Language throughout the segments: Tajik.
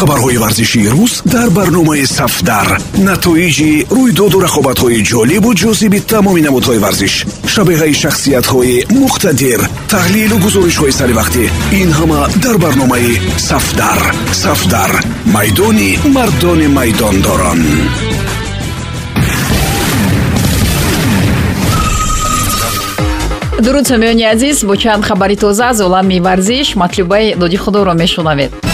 хабарҳои варзишии рӯз дар барномаи сафдар. Натоиҷи рӯйдоду рақобатҳои ҷолибу ҷозиби тамоми намудҳои варзиш шабеҳаи шахсиятҳои муқтадир таҳлилу гузоришҳои саривақтӣ ин ҳама дар барномаи сафдар. Сафдар майдони мардони майдондорон. Дуруд самиёни азиз бо чанд хабари тоза аз олами варзиш матлубаи доди худоро мешунавед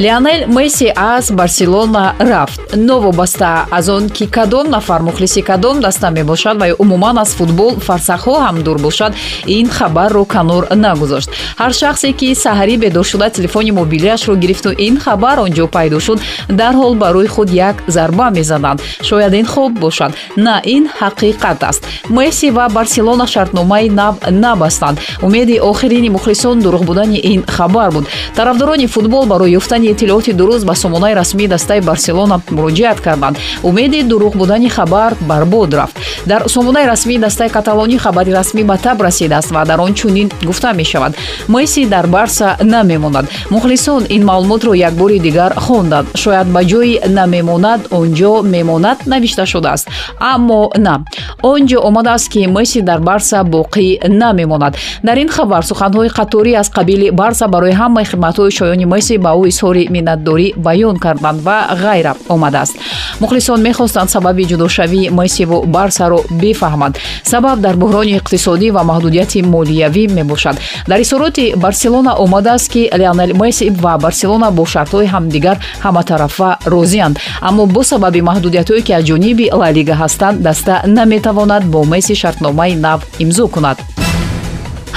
леонел месси аз барселона рафт. Новобаста аз он ки кадом нафар мухлиси кадом даста мебошад ва умуман аз футбол фарсахҳо ҳам дур бошад ин хабарро канор нагузошт. Ҳар шахсе ки саҳарӣ бедоршуда телефони мобилиашро гирифту ин хабар он ҷо пайдо шуд дарҳол барои худ як зарба мезаданд шояд ин хоб бошад. На ин ҳақиқат аст. Месси ва барселона шартномаи нав набастанд. Умеди охирини мухлисон дурӯғ будани ин хабар буд. Тарафдорони футбол барои ёфтани ҳамаи иттилоъоти дуруст ба сомонаи расмии дастаи барселона муроҷиат карданд. Умеди дурӯғ будани хабар барбод рафт. Дар сомонаи расмии дастаи каталонӣ хабари расмӣ ба таб расидааст ва дар он чунин гуфта мешавад. Месси дар барса намемонад. Мухлисон ин маълумотро якбори дигар хонданд. Шояд ба ҷои намемонад он ҷо мемонад навишта шудааст? Аммо на. Он ҷо омадааст ки месси дар барса боқӣ намемонад. Дар ин хабар суханҳои қаторӣ аз қабили барса барои ҳамаи хидматҳои шоёни месси ба ӯ изҳори изҳори миннатдорӣ баён карданд ва ғайра омадааст. Мухлисон мехостанд сабаби ҷудошавии мессиву барсаро бифаҳманд. Сабаб дар буҳрони иқтисодӣ ва маҳдудияти молиявӣ мебошад. Дар изҳороти барселона омадааст ки леонел месси ва барселона бо шартҳои ҳамдигар ҳаматарафа розиянд аммо бо сабаби маҳдудиятҳое ки аз ҷониби лалига ҳастанд даста наметавонад бо месси шартномаи нав имзо кунад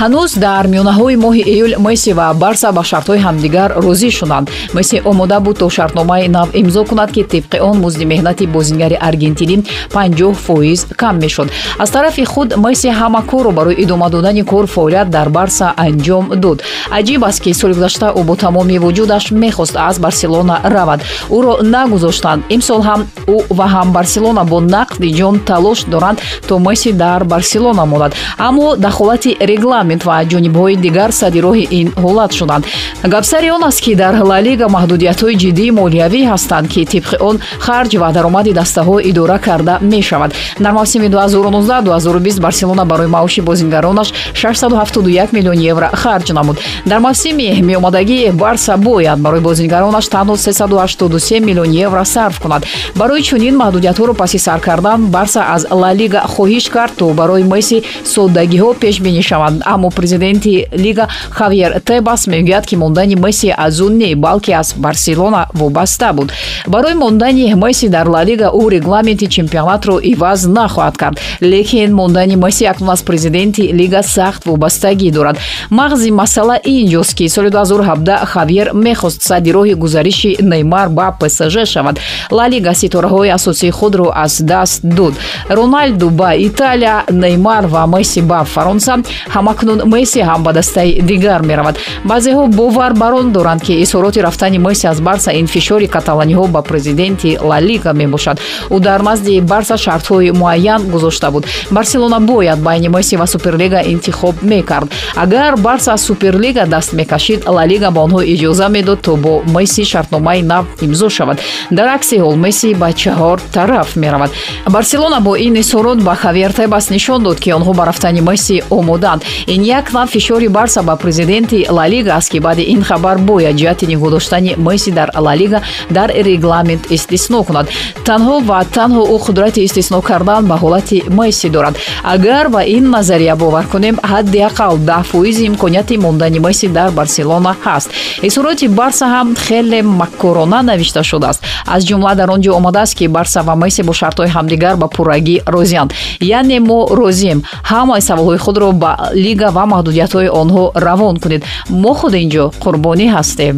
ҳанӯз дар миёнаҳои моҳи июл месси ва барса ба шартҳои ҳамдигар розӣ шуданд месси омода буд то шартномаи нав имзо кунад ки тибқи он музди меҳнати бозингари аргентинӣ 50 фоиз кам мешуд. Аз тарафи худ месси ҳама корро барои идома додани кор фаъолият дар барса анҷом дод. Аҷиб аст ки соли гузашта ӯ бо тамоми вуҷудаш мехост аз барселона равад. Ӯро нагузоштанд. Имсол ҳам ӯ ва ҳам барселона бо нақди ҷон талош доранд то месси дар барселона монад аммо дахолати реглам парламент ва ҷонибҳои дигар сади роҳи ин ҳолат шуданд. Гапсари он аст ки дар лалига маҳдудиятҳои ҷиддии молиявӣ ҳастанд ки тибқи он харҷ ва даромади дастаҳо идора карда мешавад. Дар мавсими 2019-2020 барселона барои маоши бозингаронаш 671 миллион евро харҷ намуд дар мавсими меомадагӣ барса бояд барои бозингаронаш танҳо 383 миллион евро сарф кунад барои чунин маҳдудиятҳоро паси сар кардан барса аз лалига хоҳиш кард то барои месси соддагиҳо пешбинӣ шаванд аммо президенти лига хавьер тебас мегӯяд ки мондани месси аз ӯ не балки аз барселона вобаста буд. Барои мондани месси дар лалига ӯ регламенти чемпионатро иваз нахоҳад кард. Лекин мондани месси акнун аз президенти лига сахт вобастагӣ дорад. Мағзи масъала инҷост ки соли 2017 хавьер мехост садди роҳи гузариши неймар ба псж шавад. Лалига ситораҳои асосии худро аз даст дод. Роналду ба италия неймар ва месси ба фаронса. Ҳамакнун акнун месси ҳам ба дастаи дигар меравад. Баъзеҳо бовар бар он доранд ки изҳороти рафтани месси аз барса ин фишори каталаниҳо ба президенти лалига мебошад. Ӯ дар назди барса шартҳои муайян гузошта буд. Барселона бояд байни месси ва суперлига интихоб мекард. Агар барса суперлига даст мекашид лалига ба онҳо иҷоза медод то бо месси шартномаи нав имзо шавад. Дар акси ҳол месси ба чаҳор тараф меравад. Барселона бо ин изҳорот ба хавьер тебас нишон дод ки онҳо ба рафтани месси омоданд ин як нав фишори барса ба президенти лалига аст ки баъди ин хабар бояд ҷиҳати нигоҳ доштани месси дар лалига дар регламент истисно кунад. Танҳо ва танҳо ӯ қудрати истисно кардан ба ҳолати месси дорад. Агар ба ин назария бовар кунем ҳадди ақал даҳ фоизи имконияти мондани месси дар барселона ҳаст. Изҳороти барса ҳам хеле маккорона навишта шудааст. Аз ҷумла дар он ҷо омадааст ки барса ва месси бо шартҳои ҳамдигар ба пуррагӣ розиянд яъне мо розием ҳамаи саволҳои худро ба лига ва маҳдудиятҳои онҳо равон кунед. Мо худ ин ҷо қурбонӣ ҳастем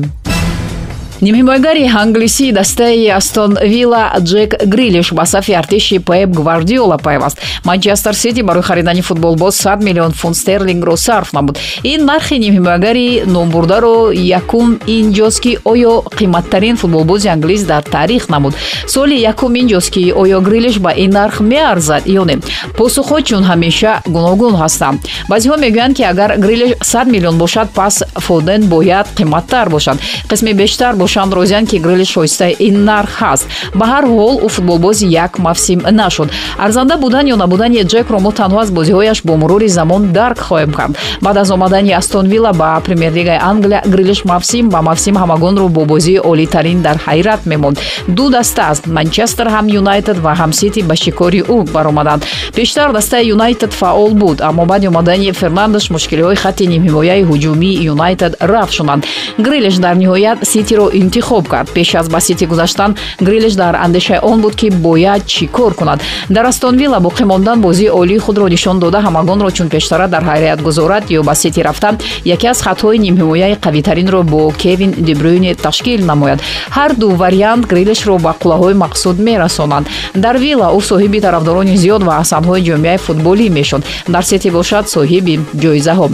нимҳимоягари англисии дастаи астон вилла джек грилиш ба сафи артиши пеп гвардиола пайваст манчестер сити барои харидани футболбоз 100 миллион фунт стерлингро сарф намуд ин нархи нимҳимоягари номбурдаро якум инҷост ки оё қиматтарин футболбози англис дар таърих намуд. Соли якум инҷост ки оё грилиш ба ин нарх меарзад ё не? Посухҳо чун ҳамеша гуногун ҳастанд баъзеҳо мегӯянд ки агар грилиш 100 миллион бошад пас фоден бояд қиматтар бошад. Қисми бештар бошанд розиянд ки грилиш шоистаи ин нарх ҳаст. Ба ҳар ҳол ӯ футболбози як мавсим нашуд. Арзанда будан ё набудани ҷекро мо танҳо аз бозиҳояш бо мурури замон дарк хоҳем кард. Баъд аз омадани астон вилла ба премер-лигаи англия грилиш мавсим ба мавсим ҳамагонро бо бозии олитарин дар ҳайрат мемонд. Ду даста аст. Манчестер ҳам юнайтед ва ҳам сити ба шикори ӯ баромаданд. Пештар дастаи юнайтед фаъол буд аммо баъди омадани фернандеш мушкилиҳои хатти нимҳимояи ҳуҷумии юнайтед рафт шуданд грилиш дар ниҳоят ситиро интихоб кард. Пеш аз ба сити гузаштан грилиш дар андешаи он буд ки бояд чӣ кор кунад. Дар астон вилла боқӣ мондан бозии олии худро нишон дода ҳамагонро чун пештара дар ҳайрият гузорад ё ба сити рафтан яке аз хатҳои нимҳимояи қавитаринро бо кевин дебрюйни ташкил намояд. Ҳар ду вариант грилишро ба қуллаҳои мақсуд мерасонанд дар вилла ӯ соҳиби тарафдорони зиёд ва асанҳои ҷомеаи футболӣ мешуд. Дар сити бошад соҳиби ҷоизаҳо.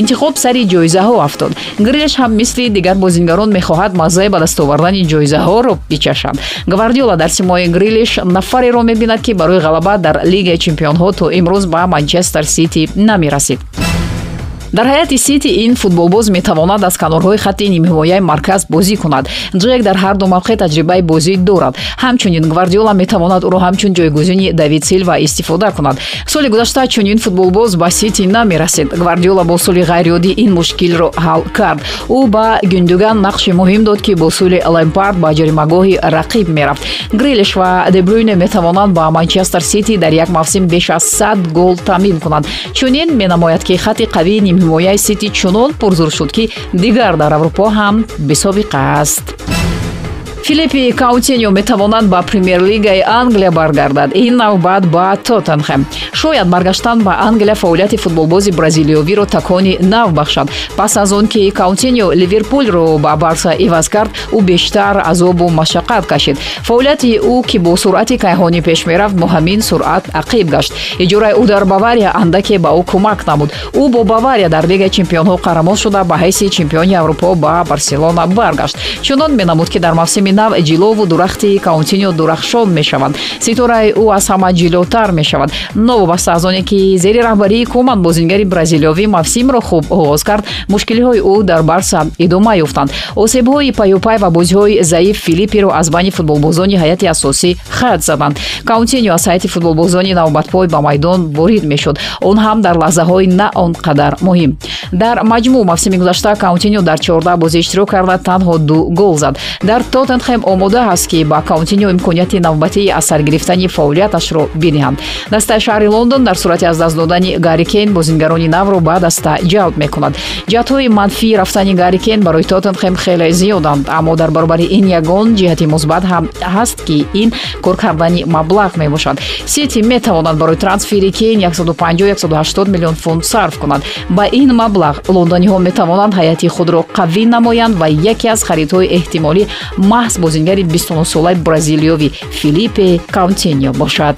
Интихоб сари ҷоизаҳо афтод. Грилиш ҳам мисли дигар бозингарон мехоҳад маззаи ба даст овардани ҷоизаҳоро бичашад гвардиола дар симои грилиш нафареро мебинад ки барои ғалаба дар лигаи чемпионҳо то имрӯз ба манчестер сити намерасид дар ҳайати сити ин футболбоз метавонад аз канорҳои хатти нимҳимояи марказ бозӣ кунад. Ҷек дар ҳар ду мавқеъ таҷрибаи бозӣ дорад. Ҳамчунин гвардиола метавонад ӯро ҳамчун ҷойгузини давид силва истифода кунад. Соли гузашта чунин футболбоз ба сити намерасид гвардиола бо усули ғайриодӣ ин мушкилро ҳал кард. Ӯ ба гюндуган нақши муҳим дод ки бо усули лемпард ба ҷаримагоҳи рақиб мерафт. Грилиш ва дебрюйне метавонанд ба манчестер сити дар як мавсим беш аз сад гол таъмин кунанд чунин менамояд ки хатти қавии ҳимояи сити чунон пурзур шуд ки дигар дар аврупо ҳам бисобиқа аст филиппи каутиньо метавонад ба премер-лигаи англия баргардад. Ин навбат ба тоттенхем шояд баргаштан ба англия фаъолияти футболбози бразилиёвиро такони нав бахшад. Пас аз он ки каутиньо ливерпулро ба барса иваз кард ӯ бештар азобу машаққат кашид. Фаъолияти ӯ ки бо суръати кайҳонӣ пеш мерафт бо ҳамин суръат ақиб гашт. Иҷораи ӯ дар бавария андаке ба ӯ кӯмак намуд. Ӯ бо бавария дар лигаи чемпионҳо қаҳрамон шуда ба ҳайси чемпиони аврупо ба барселона баргашт. Чунон менамуд ки дар мавсими нав ҷилову дурахти каунтиньо дурахшон мешаванд ситораи ӯ аз ҳама ҷилотар мешавад. Новобаста аз оне ки зери раҳбарии куман бозингари бразилиёвӣ мавсимро хуб оғоз кард. Мушкилиҳои ӯ дар барса идома ёфтанд. Осебҳои паюпай ва бозиҳои заиф филиппиро аз байни футболбозони ҳайати асосӣ хат заданд. Каунтиньо аз ҳайати футболбозони навбатпой ба майдон ворид мешуд. Он ҳам дар лаҳзаҳои на он қадар муҳим. Дар маҷмӯъ мавсими гузашта каунтиньо дар чордаҳ бозӣ иштирок карда танҳо ду гол зад. Дар тоттенхем ҳем омода ҳаст ки ба каунтиньо имконияти навбатии аз сар гирифтани фаъолияташро бидиҳанд. Дастаи шаҳри лондон дар сурати аз даст додани гари кен бозингарони навро ба даста ҷалб мекунад. Ҷиҳатҳои манфии рафтани гари кен барои тоттенхем хеле зиёданд аммо дар баробари ин ягон ҷиҳати мусбат ҳам ҳаст ки ин кор кардани маблағ мебошад. Сити метавонад барои трансфери кен 150-180 миллион фунт сарф кунад. Ба ин маблағ лондониҳо метавонанд ҳайати худро қавӣ намоянд ва яке аз харидҳои эҳтимолӣ маҳз бозингари 29-солаи бразилиёви филиппе каунтиньо бошад.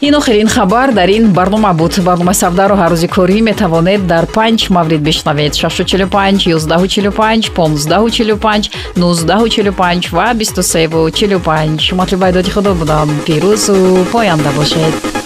Ин охирин хабар дар ин барнома буд. Барномаи савдаро ҳаррӯзи корӣ метавонед дар панҷ маврид бишнавед. 645 145 1545 1945 ва 2345 матлубаи доди худо будам. Пирӯзу поянда бошед